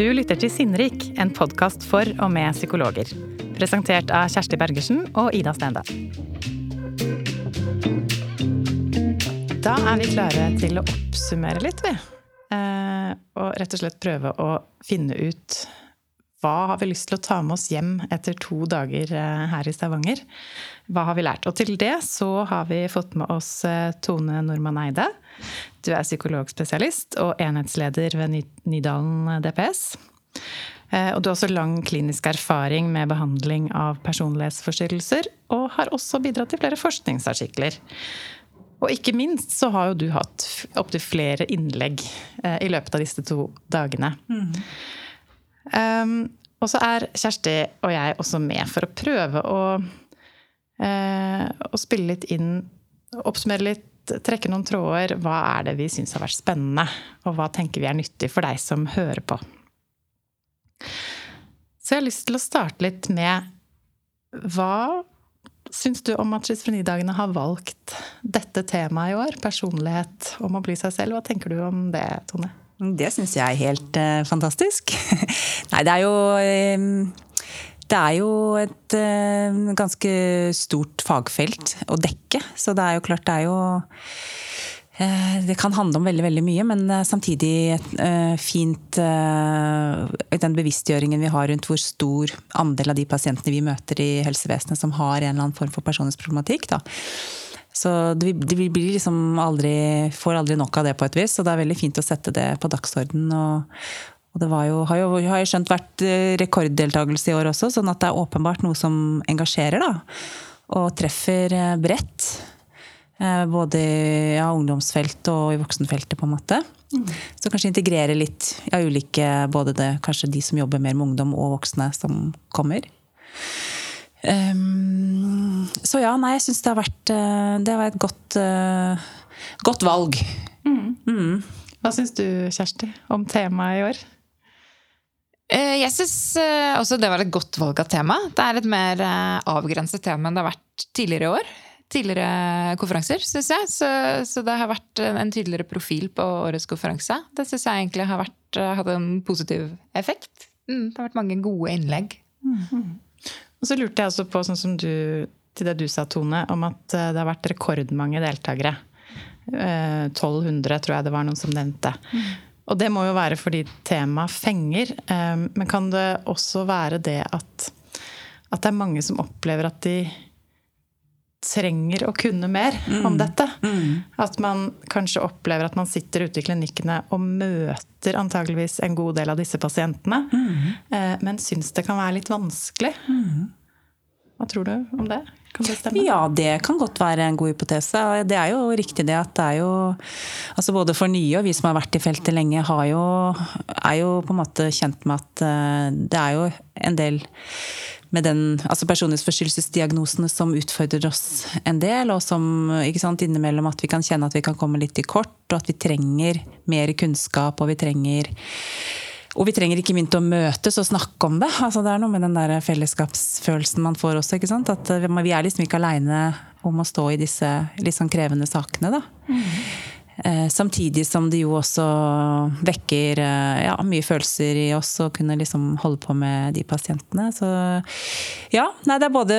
Du lytter til Sinnrik, en podkast for og med psykologer. Presentert av Kjersti Bergersen og Ida Stende. Da er vi klare til å oppsummere litt, vi. Eh, og rett og slett prøve å finne ut hva har vi lyst til å ta med oss hjem etter to dager eh, her i Stavanger? Hva har vi lært? Og til det så har vi fått med oss eh, Tone Normann Eide. Du er psykologspesialist og enhetsleder ved Nydalen DPS. Eh, og du har også lang klinisk erfaring med behandling av personlighetsforstyrrelser, og har også bidratt til flere forskningsartikler. Og ikke minst så har jo du hatt opptil flere innlegg i løpet av disse to dagene. Mm. Um, og så er Kjersti og jeg også med for å prøve å, uh, å spille litt inn Oppsummere litt trekke noen tråder. Hva er det vi syns har vært spennende? Og hva tenker vi er nyttig for deg som hører på? Så jeg har lyst til å starte litt med hva syns du om at Schizofrenidagene har valgt dette temaet i år? Personlighet om å bli seg selv. Hva tenker du om det, Tone? Det syns jeg er helt uh, fantastisk. Nei, det er jo uh, det er jo et eh, ganske stort fagfelt å dekke, så det er jo klart det er jo uh, det kan handle om veldig veldig mye, men uh, samtidig fint den bevisstgjøringen vi har rundt hvor stor andel av de pasientene vi møter i helsevesenet som har en eller annen form for personlighetsproblematikk. Da. Så det, det blir liksom aldri, får aldri nok av det på et vis, så det er veldig fint å sette det på dagsordenen. Og, og det jo, har, jo, har jeg skjønt vært eh, rekorddeltakelse i år også, sånn at det er åpenbart noe som engasjerer. da. Og treffer eh, bredt. Eh, både i ja, ungdomsfeltet og i voksenfeltet, på en måte. Mm. Så kanskje integrere litt av ja, ulike Både det, kanskje de som jobber mer med ungdom og voksne som kommer. Um, så ja, nei, jeg syns det har vært Det var et godt, uh, godt valg. Mm. Mm. Hva syns du, Kjersti, om temaet i år? Eh, jeg syns eh, også det var et godt valg av tema. Det er et mer eh, avgrenset tema enn det har vært tidligere i år. Tidligere konferanser, syns jeg. Så, så, det har vært en tydeligere profil på årets konferanse. Det syns jeg egentlig har vært, hatt en positiv effekt. Mm, det har vært mange gode innlegg. Mm. Og så lurte jeg også på, sånn som du, til det du sa, Tone, om at det har vært rekordmange deltakere. 1200, tror jeg det var noen som nevnte. Og det må jo være fordi temaet fenger. Ehm, men kan det også være det at, at det er mange som opplever at de trenger å kunne mer mm. om dette. Mm. At man kanskje opplever at man sitter ute i klinikkene og møter antageligvis en god del av disse pasientene, mm. men syns det kan være litt vanskelig. Mm. Hva tror du om det? Kan det stemme? Ja, det kan godt være en god hypotese. Det er jo riktig det at det er jo altså Både for nye og vi som har vært i feltet lenge, jo, er jo på en måte kjent med at eh, det er jo en del med den altså personlighetsforstyrrelsesdiagnosene som utfordrer oss en del, og som ikke sant, innimellom at vi kan kjenne at vi kan komme litt i kort, og at vi trenger mer kunnskap, og vi trenger og vi trenger ikke minst å møtes og snakke om det. Altså, det er noe med den der fellesskapsfølelsen man får også. ikke sant? At eh, vi er liksom ikke aleine om å stå i disse litt sånn krevende sakene. da. Mm. Eh, samtidig som det jo også vekker eh, ja, mye følelser i oss å kunne liksom holde på med de pasientene. Så ja, nei, det er både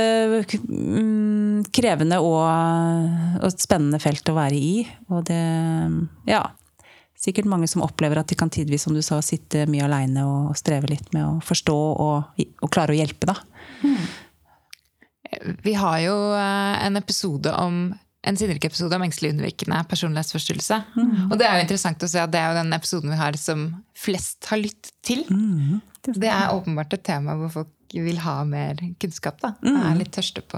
mm, krevende og, et spennende felt å være i. Og det Ja sikkert mange som opplever at de kan tidvis som du sa, sitte mye aleine og streve litt med å forstå og, og klare å hjelpe. Da. Mm. Vi har jo eh, en episode om en Sinnrik-episode om engstelig unnvikende personlighetsforstyrrelse. Mm. Og det er jo interessant å se at det er jo den episoden vi har som flest har lyttet til. Mm. Det er åpenbart et tema hvor folk vil ha mer kunnskap. da. Mm. Er litt tørste på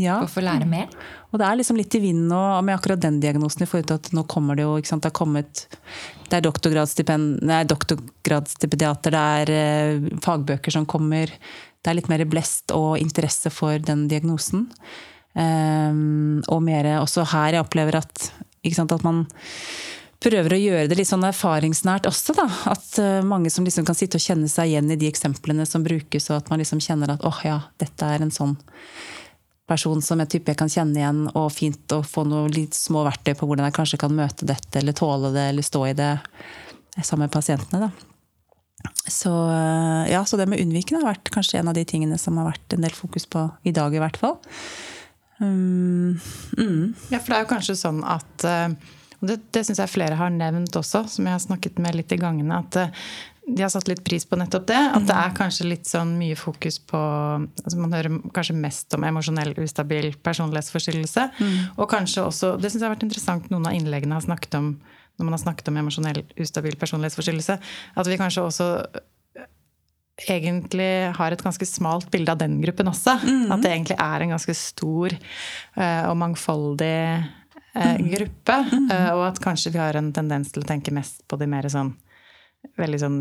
ja. Å få lære mer. Og det er liksom litt i vinden med akkurat den diagnosen. i forhold til at nå kommer Det jo, ikke sant, det er kommet, det er doktorgradsstipendiater, det er eh, fagbøker som kommer. Det er litt mer blest og interesse for den diagnosen. Um, og mer også her jeg opplever at, sant, at man prøver å gjøre det litt sånn erfaringsnært også. Da. At uh, mange som liksom kan sitte og kjenne seg igjen i de eksemplene som brukes, og at man liksom kjenner at åh oh, ja, dette er en sånn person som jeg type jeg kan kjenne igjen, og fint å få noen litt små verktøy på hvordan jeg kanskje kan møte dette, eller tåle det, eller stå i det sammen med pasientene. Da. Så, ja, så det med unnvikende har vært kanskje en av de tingene som har vært en del fokus på i dag, i hvert fall. Um, mm. Ja, for det er jo kanskje sånn at og det, det syns jeg flere har nevnt også, som jeg har snakket med litt i gangene. At de har satt litt pris på nettopp det. At det er kanskje litt sånn mye fokus på altså Man hører kanskje mest om emosjonell ustabil personlighetsforstyrrelse. Mm. Og kanskje også Det syns jeg har vært interessant noen av innleggene har snakket om når man har snakket om emosjonell ustabil personlighetsforstyrrelse. At vi kanskje også egentlig har et ganske smalt bilde av den gruppen også. Mm. At det egentlig er en ganske stor uh, og mangfoldig uh, gruppe. Mm. Uh, og at kanskje vi har en tendens til å tenke mest på de mer sånn veldig sånn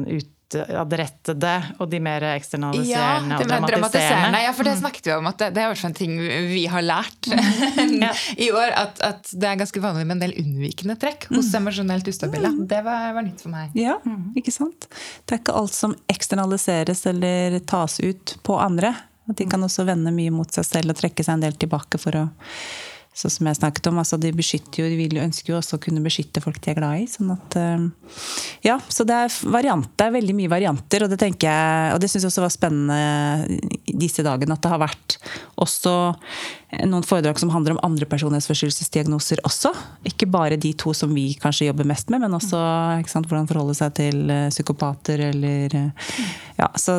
utadrettede og de mer eksternaliserende ja, og dramatiserende. Ja, for det mm. snakket vi om at det, det er en ting vi har lært mm. i år. At, at, det er ganske vanlig med en del unnvikende trekk hos mm. emosjonelt ustabile. Det var, var, nytt for meg. Ja, ikke sant. Det er ikke alt som eksternaliseres eller tas ut på andre. At de kan også vende mye mot seg selv og trekke seg en del tilbake for å så som jeg snakket om, altså de beskytter jo, de vil jo ønske jo også å kunne beskytte folk de er glad i. sånn at, eh, ja, Så det er variant, det er veldig mye varianter, og det tenker jeg, og det syns jeg også var spennende disse dagene. At det har vært også noen foredrag som handler om andre personlighetsforstyrrelsesdiagnoser også. Ikke bare de to som vi kanskje jobber mest med, men også sant, hvordan forholde seg til eh, psykopater eller eh, ja, Så,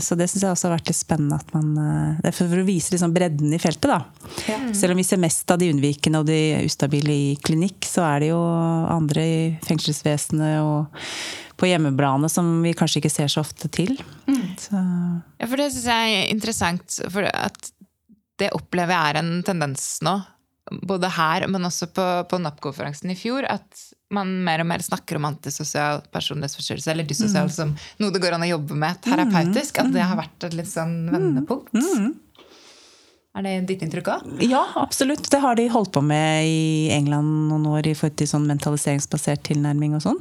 så det syns jeg også har vært litt spennende. at man, det er For å vise liksom bredden i feltet. da. Ja. Selv om vi ser mest flest av de unnvikende og de ustabile i klinikk, så er det jo andre i fengselsvesenet og på hjemmebladene som vi kanskje ikke ser så ofte til. Mm. Ja, for det syns jeg er interessant. For at det opplever jeg er en tendens nå. Både her, men også på, på NAP-konferansen i fjor. At man mer og mer snakker om antisosial personlighetsforstyrrelse, eller dysosial, mm. som noe det går an å jobbe med terapeutisk. At det har vært et litt sånn vendepunkt. Mm. Er det ditt inntrykk òg? Ja, absolutt. Det har de holdt på med i England noen år i forhold til sånn mentaliseringsbasert tilnærming og sånn.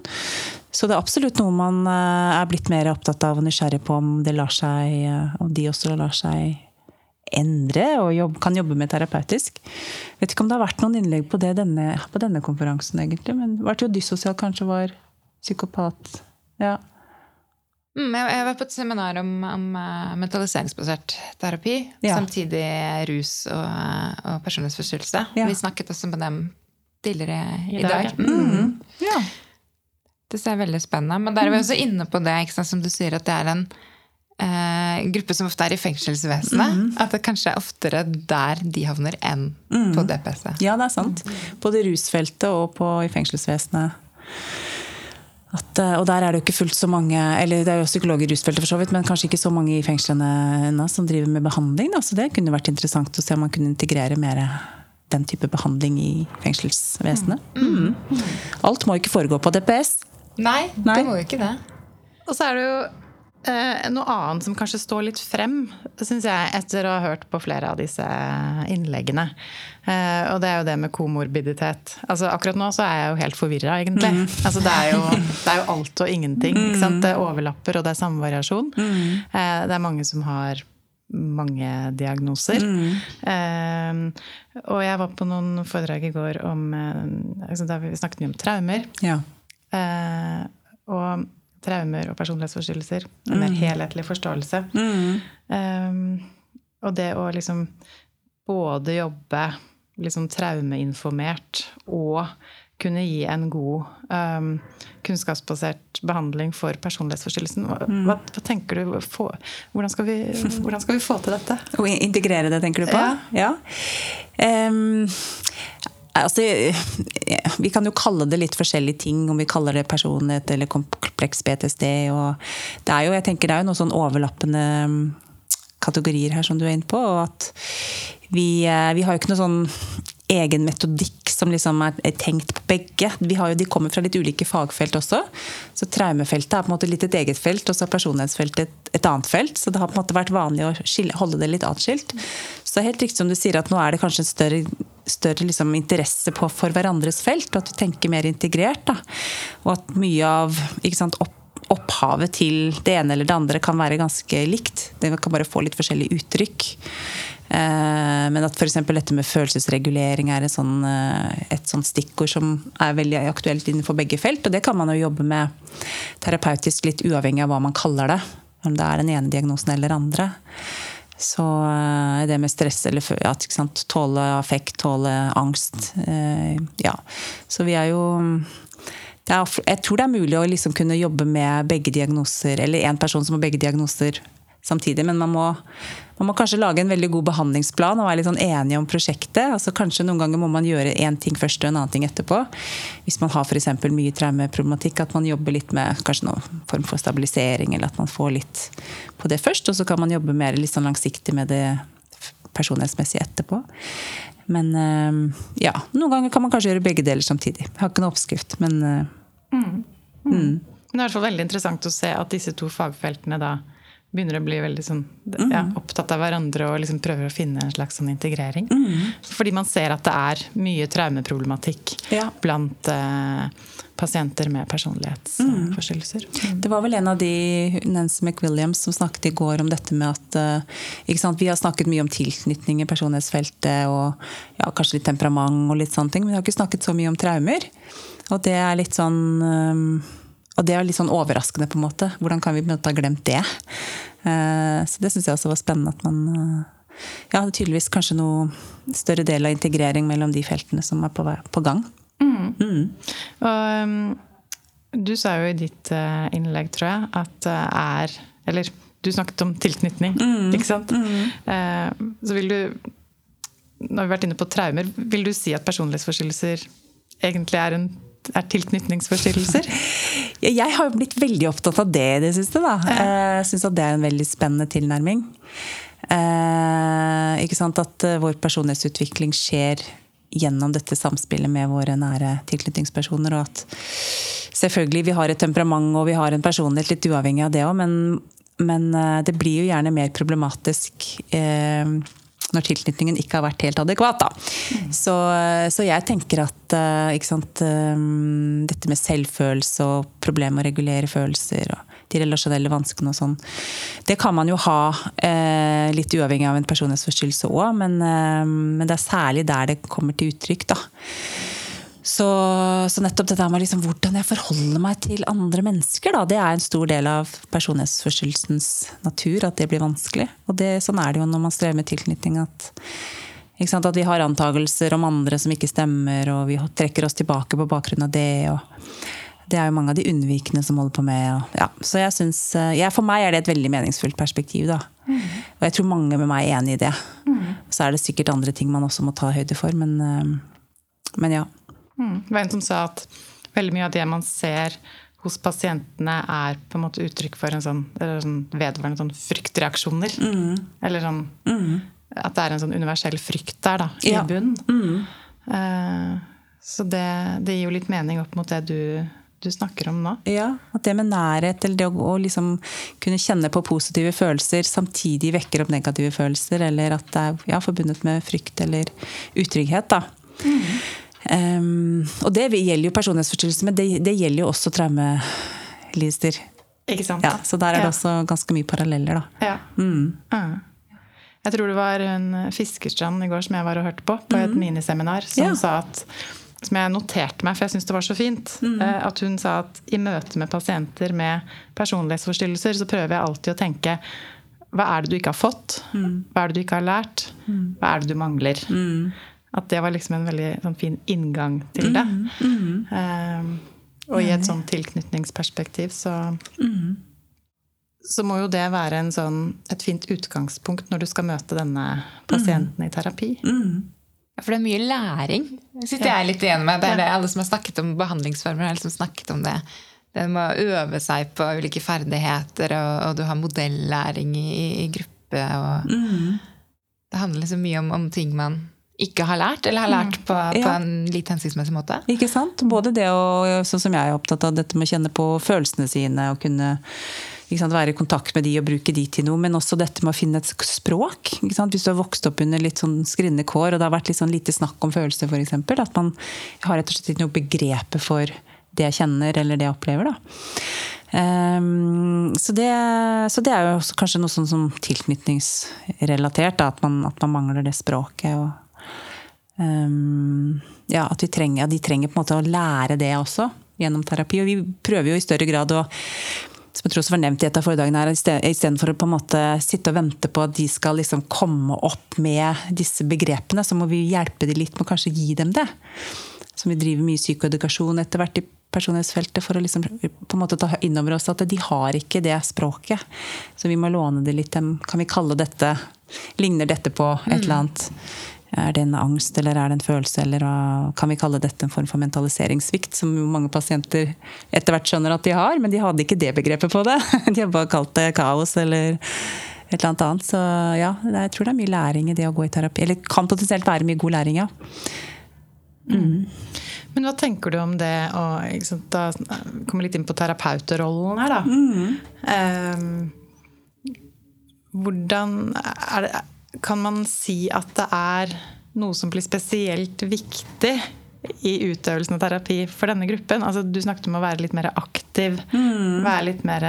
Så det er absolutt noe man eh, er blitt mer opptatt av og nysgjerrig på om det lar seg, eh, om de også lar seg endre og jobb, kan jobbe med terapeutisk. Vet ikke om det har vært noen innlegg på det denne, på denne konferansen, egentlig. Men det var jo dyssosial kanskje var psykopat. Ja. Mm, jeg var på et seminar om, om uh, mentaliseringsbasert terapi. Ja. Samtidig rus og, og personlighetsforstyrrelse. Ja. Vi snakket også med dem tidligere i, I dag. dag. Mm. Mm. Ja. Det ser veldig spennende Men der er vi også inne på det, sant, som du sier, at det er en uh, gruppe som ofte er i fengselsvesenet. Mm. At det kanskje er oftere der de havner, enn mm. på DPC. Ja, det er sant. Både rusfeltet og på, i fengselsvesenet. At, eh, og der er det jo ikke fullt så mange eller det er jo psykologer i rusfeltet, for så vidt, men kanskje ikke så mange i fengslene ennå som driver med behandling. Da. Så det kunne vært interessant å se om man kunne integrere mer den type behandling i fengselsvesenet. Mm. Mm. Alt må ikke foregå på DPS. Nei, Nei, det må jo ikke det. Og så er det jo noe annet som kanskje står litt frem, syns jeg, etter å ha hørt på flere av disse innleggene. Eh, og det er jo det med komorbiditet. Altså, akkurat nå så er jeg jo helt forvirra, egentlig. Mm. Altså, det, er jo, det, er jo, alt og ingenting. Mm. Det overlapper, og det er samme variasjon. Mm. Eh, det er mange som har mange diagnoser. Mm. og jeg var på noen foredrag i går om altså, Da vi snakket mye om traumer. Ja. og traumer og personlighetsforstyrrelser. En mer mm. helhetlig forståelse. Mm. Um, og det å liksom både jobbe liksom traumeinformert og kunne gi en god um, kunnskapsbasert behandling for personlighetsforstyrrelsen. Hva, mm. hva, hva tenker du? Få, hvordan, skal vi, hvordan, skal vi, få til dette? Å integrere det, tenker du på? Ja. ja. Um, Altså, vi kan jo kalle det litt forskjellige ting, om vi kaller det personlighet eller kompleks PTSD. det er jo, jeg tenker det er jo noen sånn overlappende mm, kategorier her som du er inne på. og at vi, eh, vi har jo ikke noe sånn egen metodikk som liksom er, tenkt på begge. Jo, de kommer fra litt ulike fagfelt også. Så traumefeltet er på en måte litt et eget felt, og så er personlighetsfeltet et, et, annet felt. Så det har på en måte vært vanlig å skille, holde det litt atskilt. Så helt riktig som du sier at nå er det kanskje en større, større liksom interesse på, for hverandres felt, og at vi tenker mer integrert. Da. Og at mye av sant, opp, opphavet til det ene eller det andre kan være ganske likt. Det kan bare få litt forskjellige uttrykk. Eh, men at f.eks. dette med følelsesregulering er sånn, eh, et sånt stikkord som er veldig aktuelt innenfor begge felt. Og det kan man jo jobbe med terapeutisk litt uavhengig av hva man kaller det. Om det er den ene diagnosen eller andre. Så eh, det med stress eller ja, tåle affekt, tåle angst eh, Ja. Så vi er jo er, Jeg tror det er mulig å liksom kunne jobbe med begge diagnoser, eller én person som har begge diagnoser samtidig. Men man må, man må, kanskje lage en veldig god behandlingsplan og være litt sånn enige om prosjektet. Altså kanskje Noen ganger må man gjøre én ting først og en annen ting etterpå. Hvis man har f.eks. mye traumeproblematikk, at man jobber litt med kanskje noen form for stabilisering, eller at man får litt på det først. Og så kan man jobbe mer litt sånn langsiktig med det personlighetsmessige etterpå. Men eh, ja, noen ganger kan man kanskje gjøre begge deler samtidig. Jeg har ikke noen oppskrift, men eh, mm. Mm. Men det er i hvert fall veldig interessant å se at disse to fagfeltene da begynner å bli veldig sånn, ja, mm. opptatt av hverandre og liksom prøver å finne en slags sånn integrering. Mm. Fordi man ser at det er mye traumeproblematikk ja. blant eh, pasienter med personlighetsforstyrrelser. Mm. Det var vel en av de, Nancy McWilliams, som snakket i går om dette med at eh, Vi har snakket mye om tilknytning i personlighetsfeltet og ja, kanskje litt temperament og litt sånne ting, men vi har ikke snakket så mye om traumer. Og det er litt sånn um, og det er litt sånn overraskende, på en måte. Hvordan kan vi på en måte ha glemt det? Eh, så det syns jeg også var spennende at man eh, Ja, det er tydeligvis kanskje noe større del av integrering mellom de feltene som er på, på gang. Mm. Mm. Og um, du sa jo i ditt uh, innlegg, tror jeg, at det er Eller du snakket om tilknytning, mm. ikke sant? Uh, så vil du Nå har vi vært inne på traumer. Vil du si at personlighetsforstyrrelser egentlig er en er tilknytningsforstyrrelser? Jeg har jo blitt veldig opptatt av det i det siste. da. Jeg syns at det er en veldig spennende tilnærming. Eh, ikke sant? At eh, vår personlighetsutvikling skjer gjennom dette samspillet med våre nære tilknytningspersoner. Og at selvfølgelig vi har et temperament og vi har en personlighet litt uavhengig av det òg, men, men, eh, det blir jo gjerne mer problematisk. Eh, når tilknytningen ikke har vært helt adekvat. Mm. Så, så, jeg tenker at eh, sant, eh, dette med selvfølelse og problemer med å regulere følelser og de relasjonelle vanskene og sånn, det kan man jo ha eh, litt uavhengig av en personlighetsforstyrrelse òg, men, men, det er særlig der det kommer til uttrykk. da. Så, så, nettopp dette med liksom, hvordan jeg forholder meg til andre mennesker, da, det er en stor del av personlighetsforstyrrelsens natur. At det blir vanskelig. Og det, sånn er det jo når man strever med tilknytning. At, sant, at vi har antakelser om andre som ikke stemmer, og vi trekker oss tilbake på bakgrunn av det. det er jo mange av de unnvikende som holder på med. Og, ja. Så jeg synes, ja, For meg er det et veldig meningsfullt perspektiv. Da. Mm. Og jeg tror mange med meg er enig i det. Mm. Så er det sikkert andre ting man også må ta høyde for, men, men ja. Mm. Det var en som sa at veldig mye av det man ser hos pasientene, er på en måte uttrykk for en sånn, sånn vedvarende sånn fryktreaksjoner. Mm. Eller sånn mm. At det er en sånn universell frykt der, da, i ja. bunnen. Mm. Uh, så det, det, gir jo litt mening opp mot det du, du snakker om nå. Ja, at det med nærhet, eller det å, å liksom kunne kjenne på positive følelser, samtidig vekker opp negative følelser, eller at det er ja, forbundet med frykt eller utrygghet. da. Mm. Um, og det gjelder jo personlighetsforstyrrelser, men det, det, gjelder jo også traumelister. Ikke sant? Ja, så der er det ja. også ganske mye paralleller, da. Ja. Mm. Mm. Jeg tror det var en Fiskerstrand i går som jeg var og hørte på, på et mm. miniseminar, som sa at som jeg noterte meg, for jeg syns det var så fint. Mm. Eh, at hun sa at i møte med pasienter med personlighetsforstyrrelser, så prøver jeg alltid å tenke hva er det du ikke har fått? Mm. Hva er det du ikke har lært? Mm. Hva er det du mangler? Mm. At det var liksom en veldig sånn, fin inngang til det. Mm, -hmm. Um, og i et sånn tilknytningsperspektiv så mm. Så må jo det være sånn, et fint utgangspunkt når du skal møte denne pasienten i terapi. Ja, for det er mye læring. Det sitter jeg litt igjen med. Det er det alle som har snakket om behandlingsformer, har liksom snakket om det. Det må øve seg på ulike ferdigheter, og, og du har modellæring i, i gruppe. Og mm. Det handler så mye om, om ting man ikke har lært, eller har mm. lært på, på ja. en litt hensiktsmessig måte. Ikke sant? Både det og sånn som jeg er opptatt av dette med å kjenne på følelsene sine og kunne sant, være i kontakt med de og bruke de til noe, men også dette med å finne et språk. Hvis du har vokst opp under litt sånn skrinne kår, og det har vært litt sånn lite snakk om følelser, f.eks. At man har rett og slett ikke noe begrepet for det jeg kjenner eller det jeg opplever. da. Um, så, det, så, det, er jo kanskje noe sånn som tilknytningsrelatert, da, at, man, at man mangler det språket. og Um, ja, at trenger, de trenger på en måte å lære det også. gjennom terapi. Og vi prøver jo i større grad å som jeg tror også var nevnt i et av foredragene her, Istedenfor å på en måte sitte og vente på at de skal liksom komme opp med disse begrepene, så må vi hjelpe dem litt med å kanskje gi dem det. Så vi driver mye psykoedukasjon etter hvert i personlighetsfeltet for å liksom på en måte ta inn over oss at de har ikke det språket. Så vi må låne det litt. Kan vi kalle dette Ligner dette på et eller annet? Er det en angst, eller er det en følelse, eller kan vi kalle dette en form for mentaliseringssvikt, som mange pasienter etter hvert skjønner at de har, men de hadde ikke det begrepet på det. De har bare kalt det kaos eller et eller annet annet. Så ja, jeg tror det er mye læring i det å gå i terapi. Eller kan potensielt være mye god læring, ja. Mm. Men hva tenker du om det å Da kommer litt inn på terapeutrollen her, da. Mm. Um, hvordan er det kan man si at det er noe som blir spesielt viktig i utøvelsen av terapi for denne gruppen? Altså, du snakket om å være litt mer aktiv. Mm. være litt mer...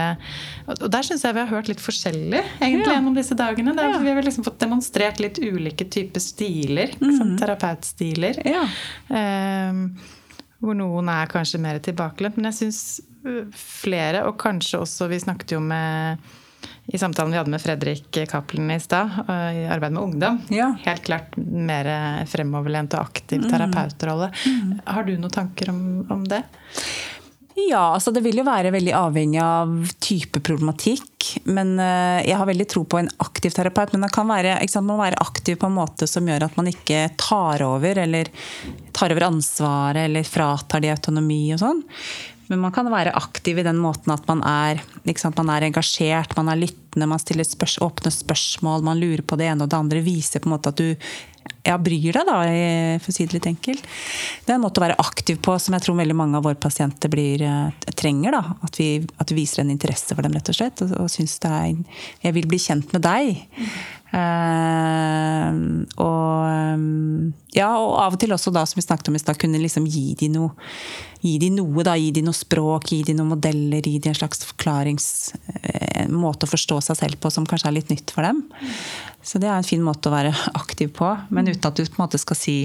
Og der syns jeg vi har hørt litt forskjellig egentlig ja. gjennom disse dagene. Ja. Vi har liksom fått demonstrert litt ulike typer stiler. Mm. Sånn terapeutstiler. Ja. Um, hvor noen er kanskje mer tilbakelent. Men jeg syns øh, flere, og kanskje også Vi snakket jo med i samtalen vi hadde med Fredrik Cappelen i stad, i arbeid med ungdom. Ja. Helt klart mer fremoverlent og aktiv mm. terapeutrolle. Mm. Har du noen tanker om, om, det? Ja, altså det vil jo være veldig avhengig av type problematikk. Men eh, jeg har veldig tro på en aktiv terapeut. Men det kan være, sant, man være aktiv på en måte som gjør at man ikke tar over, eller tar over ansvaret, eller fratar de autonomi og sånn. Men man kan være aktiv i den måten at man er, sant, man er engasjert, man er lyttende, man stiller spørs, åpne spørsmål, man lurer på det ene og det andre. Viser på en måte at du ja, bryr deg, da, for å si det litt enkelt. Det er en måte å være aktiv på som jeg tror veldig mange av våre pasienter blir, eh, trenger. Da. At vi, at vi, viser en interesse for dem, rett og slett. Og, og syns det er Jeg vil bli kjent med deg. Uh, og, ja, og av og til også, da, som vi snakket om i stad, kunne liksom gi de noe, gi de noe da, gi de noe språk, gi de noen modeller, gi de en slags forklarings... En måte å forstå seg selv på som kanskje er litt nytt for dem. Så det er en fin måte å være aktiv på, men uten at du på en måte skal si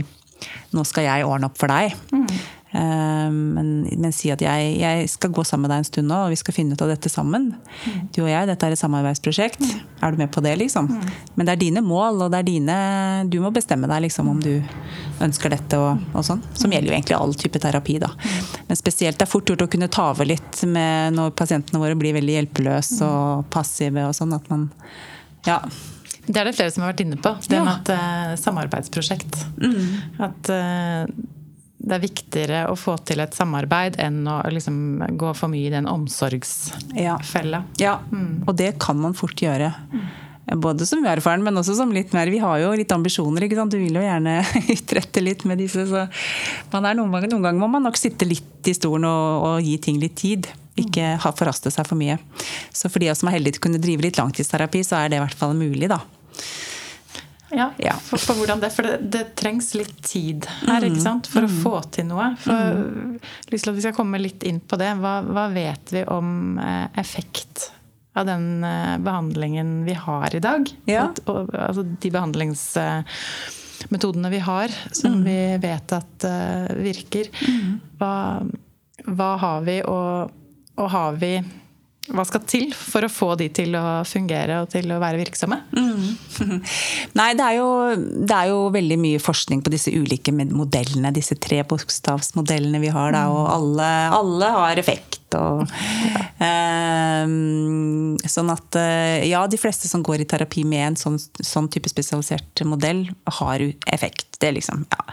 nå skal jeg ordne opp for deg. Mm. Eh, men, men, si at jeg, jeg, skal gå sammen med deg en stund nå, og vi skal finne ut av dette sammen. Mm. Du og jeg, dette er et samarbeidsprosjekt. Mm. Er du med på det, liksom? Mm. Men det er dine mål, og det er dine Du må bestemme deg liksom om du ønsker dette og, og sånn. Som gjelder jo egentlig all type terapi, da. Men spesielt det er fort gjort å kunne ta over litt med når pasientene våre blir veldig hjelpeløse og passive og sånn. At man Ja. Det er det flere som har vært inne på. Det ja. med at uh, samarbeidsprosjekt. Mm. At uh, det er viktigere å få til et samarbeid enn å liksom gå for mye i den omsorgsfella. Ja, ja. Mm. og det kan man fort gjøre. Mm. Både som erfaren, men også som litt mer Vi har jo litt ambisjoner. ikke sant? Du vil jo gjerne utrette litt med disse. så noen, ganger, noen, ganger må man nok sitte litt i stolen og, og gi ting litt tid. Ikke forhaste seg for mye. Så for de som er heldige til å kunne drive litt langtidsterapi, så er det i hvert fall mulig, da. Ja, ja. For, for, hvordan det, for det, det, trengs litt tid her ikke mm. sant? for mm. å få til noe. For, mm. lyst til at vi skal komme litt inn på det. Hva, hva vet vi om eh, effekt av den eh, behandlingen vi har i dag? Ja. At, og, altså de behandlingsmetodene vi har, som mm. vi vet at uh, virker. Mm. Hva, hva, har vi, og, og har vi hva skal til for å få de til å fungere og til å være virksomme? Mm. Nei, det er, jo, det er, jo, veldig mye forskning på disse ulike modellene. Disse tre bokstavsmodellene vi har. Da, og alle, alle har effekt. Og, ja. eh, sånn at eh, ja, de fleste som går i terapi med en sånn, sånn type spesialisert modell, har effekt. Det liksom, ja.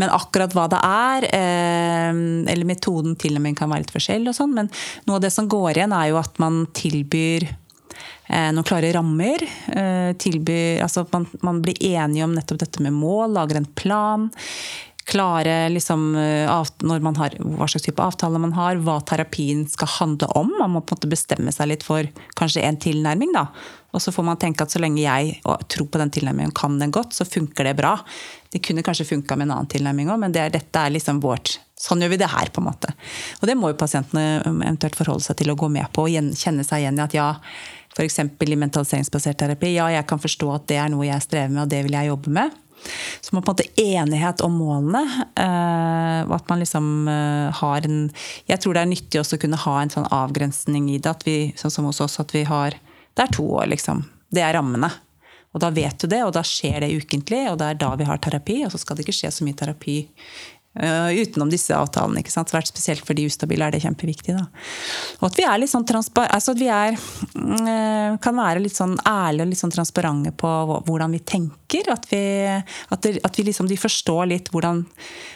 Men akkurat hva det er, eh, eller metoden til og med kan være litt forskjellig, og sånn, men noe av det som går igjen, er jo at man tilbyr eh, noen klare rammer. Tilbyr, altså man, man, blir enige om nettopp dette med mål, lager en plan klare liksom, eh, har, hva slags type avtale man har, hva terapien skal handle om. Man må på en måte bestemme seg litt for kanskje en tilnærming. da. Og så får man tenke at så lenge jeg tror på den tilnærmingen kan den godt, så funker det bra. Det kunne kanskje funka med en annen tilnærming òg, men det dette er liksom vårt Sånn gjør vi det her, på en måte. Og det må jo pasientene um, eventuelt forholde seg til å gå med på og kjenne seg igjen i at ja, f.eks. i mentaliseringsbasert terapi, ja, jeg kan forstå at det er noe jeg strever med, og det vil jeg jobbe med. Så man på en måte enighet om målene. og at man liksom har en Jeg tror det er nyttig også å kunne ha en sånn avgrensning i det. At vi, sånn som hos oss, at vi har Det er to år, liksom. Det er rammene. Og da vet du det, og da skjer det ukentlig, og det er da vi har terapi. Og så skal det ikke skje så mye terapi Uh, utenom disse avtalene. ikke sant? Svært spesielt for de ustabile er det kjempeviktig. da. Og at vi er litt sånn altså at vi er, uh, kan være litt sånn ærlige og litt sånn transparente på hvordan vi tenker. At, vi, at, det, at vi liksom, de forstår litt hvordan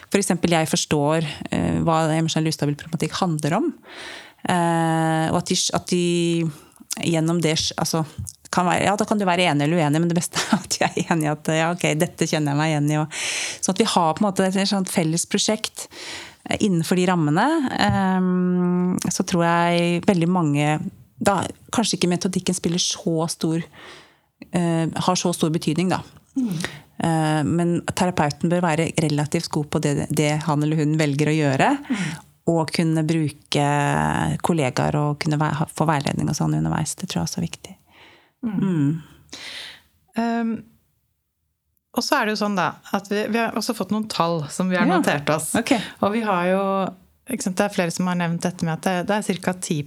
f.eks. For jeg forstår uh, hva emosjonell ustabil problematikk handler om. og at de, at de gjennom det altså, kan være, ja, Da kan du være enig eller uenig, men det beste er at jeg er enig i at ja, ok, dette kjenner jeg meg igjen i. Og, sånn at vi har på en måte et sånt felles prosjekt eh, innenfor de rammene. Um, så tror jeg veldig mange da, Kanskje ikke metodikken spiller så stor uh, har så stor betydning, da. Mm. Uh, men terapeuten bør være relativt god på det, det han eller hun velger å gjøre. Mm. Og kunne bruke kollegaer og kunne få veiledning og sånn underveis. Det tror jeg også er viktig. Mm. Um, og så er det jo sånn da, at vi, vi, har også fått noen tall som vi har ja. notert oss. Okay. Og vi har jo sant, Det er flere som har nevnt dette med at det, det er ca. 10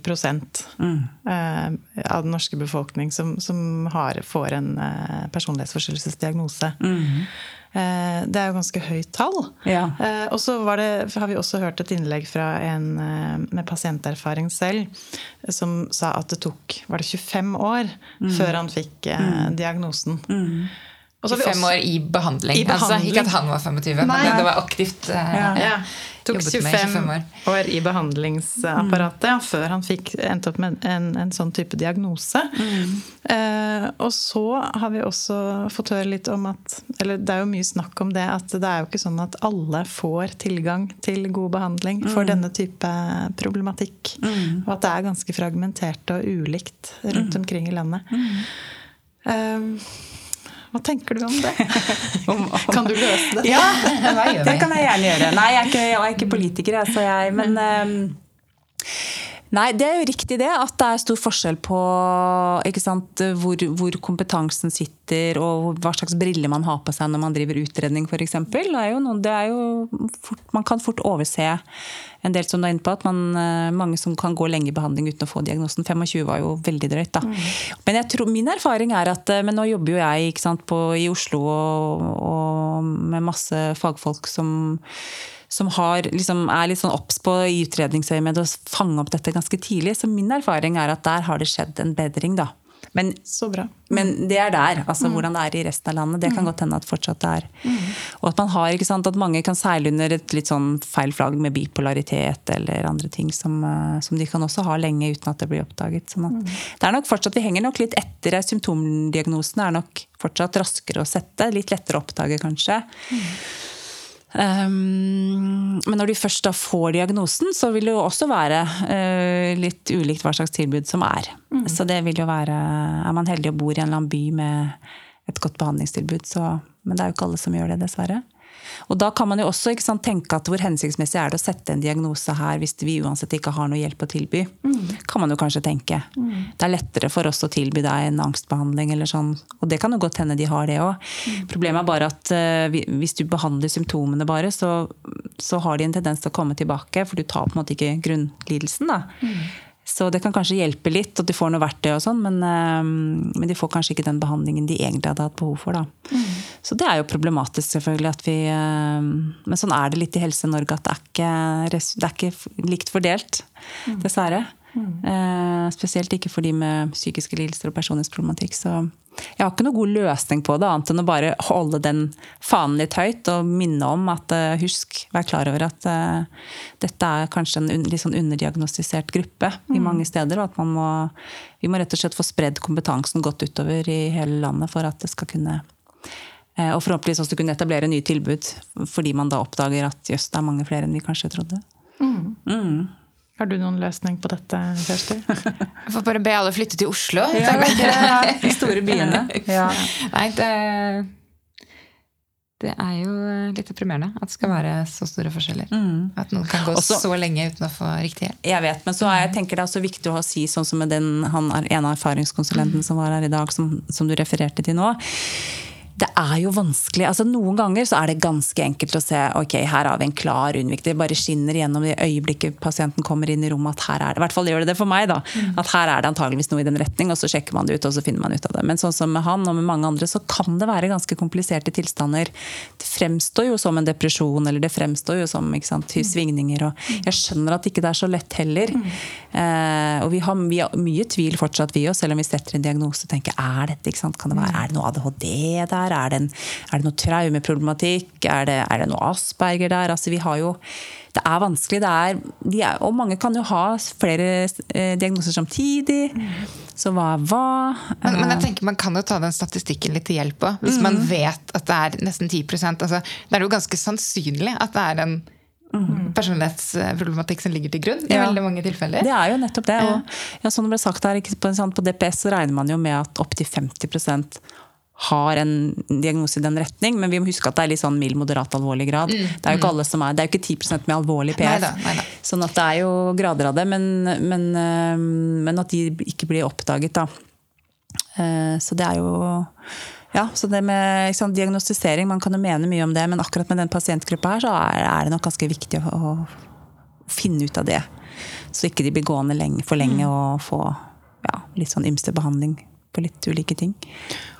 mm. uh, av den norske befolkning som, som har, får en uh, personlighetsforstyrrelsesdiagnose. Mm. Uh, det er jo ganske høyt tall. Ja. og så har vi også hørt et innlegg fra en med pasienterfaring selv, som sa at det tok var det 25 år mm. før han fikk mm. diagnosen. Mm. 25 år i behandling. I behandling. Altså, ikke at han var 25, Nei. men det var aktivt. ja. Ja tok 25 år. år i behandlingsapparatet mm. før han fikk endt opp med en, en sånn type diagnose. Mm. Eh, og så har vi også fått høre litt om at Eller det er jo mye snakk om det at det er jo ikke sånn at alle får tilgang til god behandling for mm. denne type problematikk. Mm. Og at det er ganske fragmentert og ulikt rundt mm. omkring i landet. Um, hva tenker du om det? om, om, kan du løse det? Ja, det kan jeg gjerne gjøre. Nei, jeg er ikke, jeg er ikke politiker, altså jeg, men um, Nei, det er jo riktig det. At det er stor forskjell på sant, hvor, hvor, kompetansen sitter og hva slags briller man har på seg når man driver utredning f.eks. Man kan fort overse en del som du er inne på, at man, eh, mange som kan gå lenge i behandling uten å få diagnosen. 25 var jo veldig drøyt. da. Mm. Men tror, min erfaring er at eh, Men nå jobber jo jeg sant, på, i Oslo og, og med masse fagfolk som som har, liksom, er litt sånn obs på i utredningsøyemed å fange opp dette ganske tidlig. Så min erfaring er at der har det skjedd en bedring, da. Men, men, det er der. altså mm. Hvordan det er i resten av landet. Det kan mm. godt hende at fortsatt det er. Mm. Og at man har, ikke sant, at mange kan seile under et litt sånn feil flagg med bipolaritet eller andre ting som, eh, som, de kan også ha lenge uten at det blir oppdaget. Sånn at, mm. det er nok fortsatt, Vi henger nok litt etter. Symptomdiagnosen er nok fortsatt raskere å sette. Litt lettere å oppdage, kanskje. Mm. Um, men når de først da får diagnosen, så vil det jo også være uh, litt ulikt hva slags tilbud som er. Mm. Så det vil jo være Er man heldig og bor i en eller annen by med et godt behandlingstilbud, så Men det er jo ikke alle som gjør det, dessverre. Og da kan man jo også sant, tenke at hvor hensiktsmessig er det å sette en diagnose her hvis vi uansett ikke har noe hjelp å tilby. Mm. Kan man jo kanskje tenke. Mm. Det er lettere for oss å tilby deg en angstbehandling eller sånn. Og det kan jo godt hende de har det òg. Mm. Problemet er bare at uh, hvis du behandler symptomene bare, så, så, har de en tendens til å komme tilbake, for du tar på en måte ikke grunnlidelsen. da. Så det kan kanskje hjelpe litt, at de får noe verktøy og sånn, men, uh, men, de får kanskje ikke den behandlingen de egentlig hadde hatt behov for. da. Mm. Så det er jo problematisk, selvfølgelig. at vi, uh, Men sånn er det litt i Helse-Norge, at det er, ikke, det er ikke likt fordelt, mm. dessverre. Mm. Spesielt ikke for de med psykiske lidelser og personlighetsproblematikk. Så jeg har ikke noen god løsning på det, annet enn å bare holde den fanen litt høyt og minne om at uh, husk, vær klar over at uh, dette er kanskje en litt sånn underdiagnostisert gruppe mm. i mange steder. Og at man må, vi må rett og slett få spredd kompetansen godt utover i hele landet for at det skal kunne Og forhåpentligvis også kunne etablere nye tilbud, fordi man da oppdager at jøss, det er mange flere enn vi kanskje trodde. Mm. Mm. Har du noen løsning på dette, Kjersti? Jeg får bare be alle flytte til Oslo. Ja, ja, de store byene. Ja. Nei, det, det, er jo litt deprimerende at det skal være så store forskjeller. Mm. At noen kan gå også, så lenge uten å få riktig hjelp. Jeg vet, men så er jeg, tenker det er også viktig å si, sånn som med den han, en av erfaringskonsulenten mm. som var her i dag, som, som du refererte til nå Det er jo vanskelig. altså Noen ganger så er det ganske enkelt å se ok, her har vi en klar unnvik. Det bare skinner gjennom det øyeblikket pasienten kommer inn i rommet at her er det I hvert fall gjør det det for meg, da. Mm. At her er det antageligvis noe i den retning, og så sjekker man det ut, og så finner man ut av det. Men sånn som med han og med mange andre, så kan det være ganske kompliserte tilstander. Det fremstår jo som en depresjon, eller det fremstår jo som sant, svingninger. Og jeg skjønner at ikke det er så lett heller. Mm. Eh, og vi har, vi har, mye tvil fortsatt, vi òg, selv om vi setter en diagnose og tenker er dette, ikke sant? kan det være, er det noe ADHD der? Der? Er det, en, er det noe traumeproblematikk? Er det, er det, noe Asperger der? Altså, vi har jo det er vanskelig. Det er, de er, og mange kan jo ha flere eh, diagnoser samtidig. Så hva er hva? Men, men, jeg tenker man kan jo ta den statistikken litt til hjelp òg. Hvis mm. man vet at det er nesten 10% altså, Det er jo ganske sannsynlig at det er en Mm. personlighetsproblematikk som ligger til grunn i ja. veldig mange tilfeller. Det er jo nettopp det. Og, ja, som det ble sagt her, på, på DPS så regner man jo med at opptil 50 har en diagnose i den retning, men vi må huske at det er litt sånn mild, moderat, alvorlig grad. Mm, det er jo ikke mm. alle som er, det er jo ikke 10 med alvorlig PF. Neida, neida. Sånn at det er jo grader av det, men, men, men at de ikke blir oppdaget, da. Eh, så det er jo ja, så det med sant, diagnostisering, man kan jo mene mye om det, men akkurat med den pasientgruppa her, så er, er det nok ganske viktig å, å, finne ut av det. Så ikke de blir gående lenge, for lenge mm. og få ja, litt sånn ymse behandling på litt ulike ting.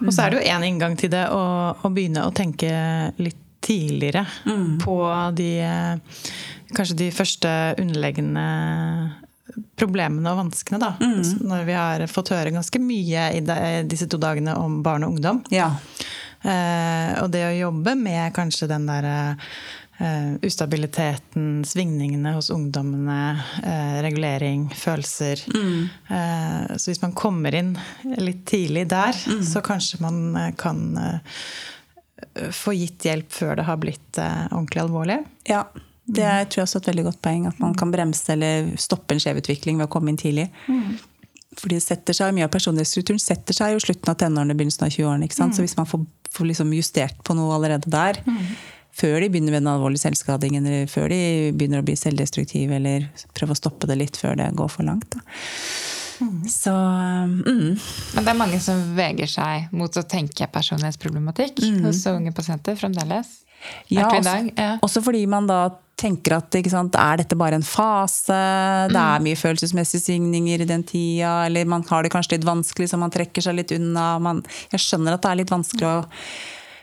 Og så er det jo én inngang til det å, å, begynne å tenke litt tidligere mm. på de Kanskje de første underliggende problemene og vanskene, da. Mm. Når vi har fått høre ganske mye i disse to dagene om barn og ungdom. Ja. Eh, og det å jobbe med kanskje den derre Uh, ustabiliteten, svingningene hos ungdommene, uh, regulering, følelser. Mm. Uh, så hvis man kommer inn litt tidlig der, mm. så kanskje man kan få gitt hjelp før det har blitt ordentlig alvorlig. Ja, det er, tror jeg også er et veldig godt poeng. At man kan bremse eller stoppe en skjevutvikling ved å komme inn tidlig. Mm. Fordi seg, Mye av personlighetsstrukturen setter seg jo slutten av tenårene begynnelsen av 20-årene. Mm. Så hvis man får, får liksom justert på noe allerede der, mm før de begynner med den alvorlige selvskadingen, eller før de begynner å bli selvdestruktive, eller prøve å stoppe det litt før det går for langt. Mm. Så mm. Men det er mange som veger seg mot å tenke personlighetsproblematikk mm. hos unge pasienter fremdeles? Ja, også, ja, også fordi man da tenker at sant, er dette bare en fase? Det er mm. mye følelsesmessige svingninger i den tida. Eller man har det kanskje litt vanskelig, så man trekker seg litt unna. Man, jeg skjønner at det er litt vanskelig å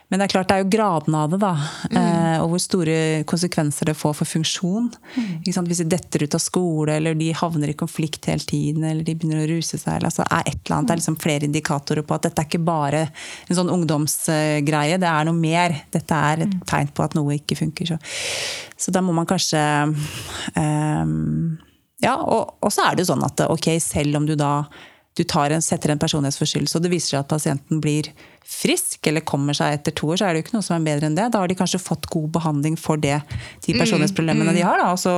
men det er klart det er jo graden av det, da. Mm. Eh, og hvor store konsekvenser det får for funksjon. Mm. Hvis de detter ut av skole, eller de havner i konflikt hele tiden, eller de begynner å ruse seg. Eller, altså, er et eller annet. Det er liksom flere indikatorer på at dette er ikke bare en sånn ungdomsgreie. Det er noe mer. Dette er et mm. tegn på at noe ikke funker. Så, så da må man kanskje um, Ja, og, og så er det jo sånn at ok, selv om du da du en, setter en personlighetsforstyrrelse, og det viser seg at pasienten blir frisk eller kommer seg etter to år, så er det jo ikke noe som er bedre enn det. Da har de kanskje fått god behandling for det, de mm, personlighetsproblemene mm, mm. de har. Da, og så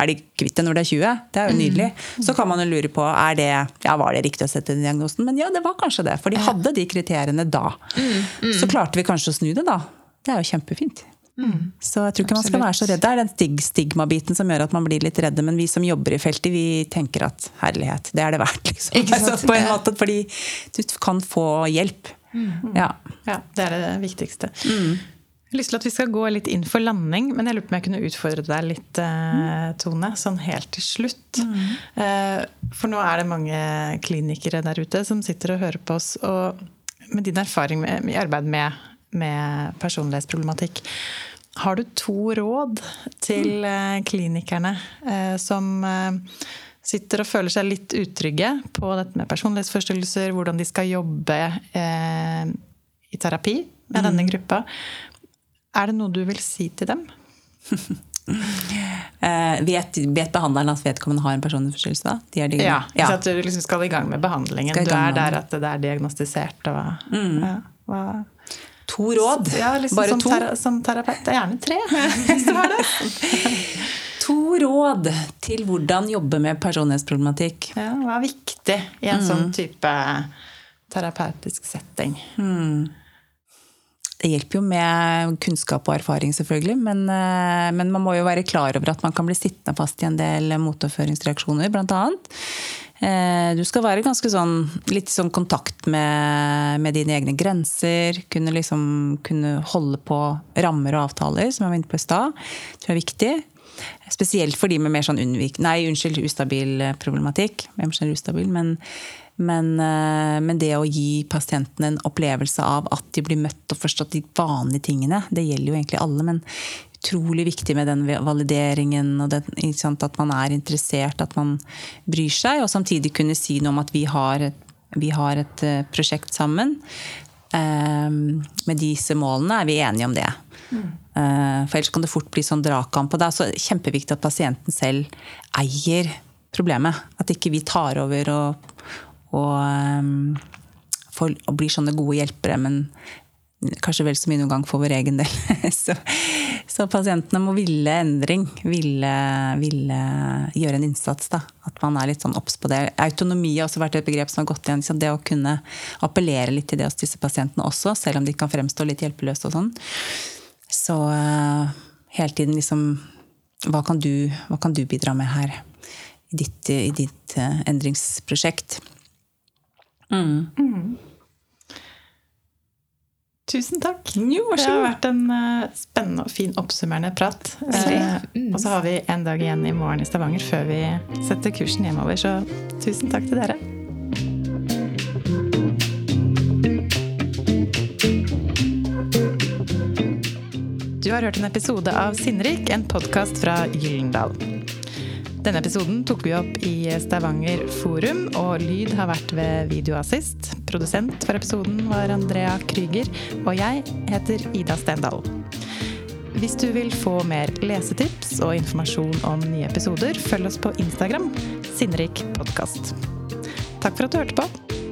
er de kvitt det når det er 20. Det er jo mm. nydelig. Så kan man jo lure på er det, ja, var det riktig å sette den diagnosen. Men ja, det var kanskje det. For de hadde de kriteriene da. Mm, så klarte vi kanskje å snu det, da. Det er jo kjempefint. Mm. Så jeg tror ikke man skal være så redd. Det er den stig stigmabiten som gjør at man blir litt redde. Men vi som jobber i feltet, vi tenker at herlighet, det er det verdt. Liksom. Altså, på en måte, fordi du kan få hjelp. Mm. Ja. ja. Det er det viktigste. Mm. Jeg har lyst til at vi skal gå litt inn for landing, men jeg lurer på om jeg kunne utfordre deg litt, eh, Tone, sånn helt til slutt. Mm. Eh, for nå er det mange klinikere der ute som sitter og hører på oss. Og med din erfaring med, i arbeid med med personlighetsproblematikk. Har du to råd til mm. eh, klinikerne eh, som eh, sitter og føler seg litt utrygge på dette med personlighetsforstyrrelser, hvordan de skal jobbe i terapi med mm. denne gruppa? Er det noe du vil si til dem? vet, vet, behandleren at vedkommende har en personlighetsforstyrrelse? De de, ja, ja. Så at du liksom skal i gang med behandlingen. Du er der at det er diagnostisert. Og, mm. ja, hva, To råd. Ja, liksom Bare som to. Tera som terapeut. Det er gjerne tre, hvis du har det. to råd til hvordan jobbe med personlighetsproblematikk. Ja, hva er viktig i en sånn mm. sånn type terapeutisk setting? Mm. Det hjelper jo med kunnskap og erfaring, selvfølgelig. Men, eh, men, man må jo være klar over at man kan bli sittende fast i en del motoverføringsreaksjoner, bl.a. Eh, du skal være ganske sånn litt sånn kontakt med, med dine egne grenser. Kunne liksom kunne holde på rammer og avtaler, som jeg var inne på i stad. Tror jeg er viktig. Spesielt for de med mer sånn unnvik... Nei, unnskyld, ustabil problematikk. Emosjonell ustabil. Men, men, men, det å gi pasientene en opplevelse av at de blir møtt og forstått de vanlige tingene, det gjelder jo egentlig alle. men utrolig viktig med den valideringen og den, at man er interessert, at man bryr seg. Og samtidig kunne si noe om at vi har, vi har et eh, prosjekt sammen. Um, med disse målene er vi enige om det. Mm. Uh, for ellers kan det fort bli sånn dragkamp. Og det er så kjempeviktig at pasienten selv eier problemet. At ikke vi tar over og, og, um, for, og blir sånne gode hjelpere, men kanskje vel så mye noen gang for vår egen del. så, så, pasientene må ville endring, ville, ville, gjøre en innsats. Da. At man er litt sånn obs på det. Autonomi har også vært et begrep som har gått igjen. Liksom det å kunne appellere litt til det hos disse pasientene også, selv om de kan fremstå litt hjelpeløse og sånn. Så uh, hele tiden liksom hva kan, du, hva kan, du, bidra med her i ditt, i ditt uh, endringsprosjekt? Mm. Mm. Tusen takk. Jo, det har vært en uh, spennende og fin oppsummerende prat. Uh, og så har vi en dag igjen i morgen i Stavanger før vi setter kursen hjemover. Så tusen takk til dere. Du har hørt en episode av Sinnrik, en podkast fra Gyllendal. Denne episoden tok vi opp i Stavanger Forum, og lyd har vært ved Videoassist. Produsent for episoden var Andrea Krüger, og jeg heter Ida Stendal. Hvis du vil få mer lesetips og informasjon om nye episoder, følg oss på Instagram, Sinnrik podkast. Takk for at du hørte på.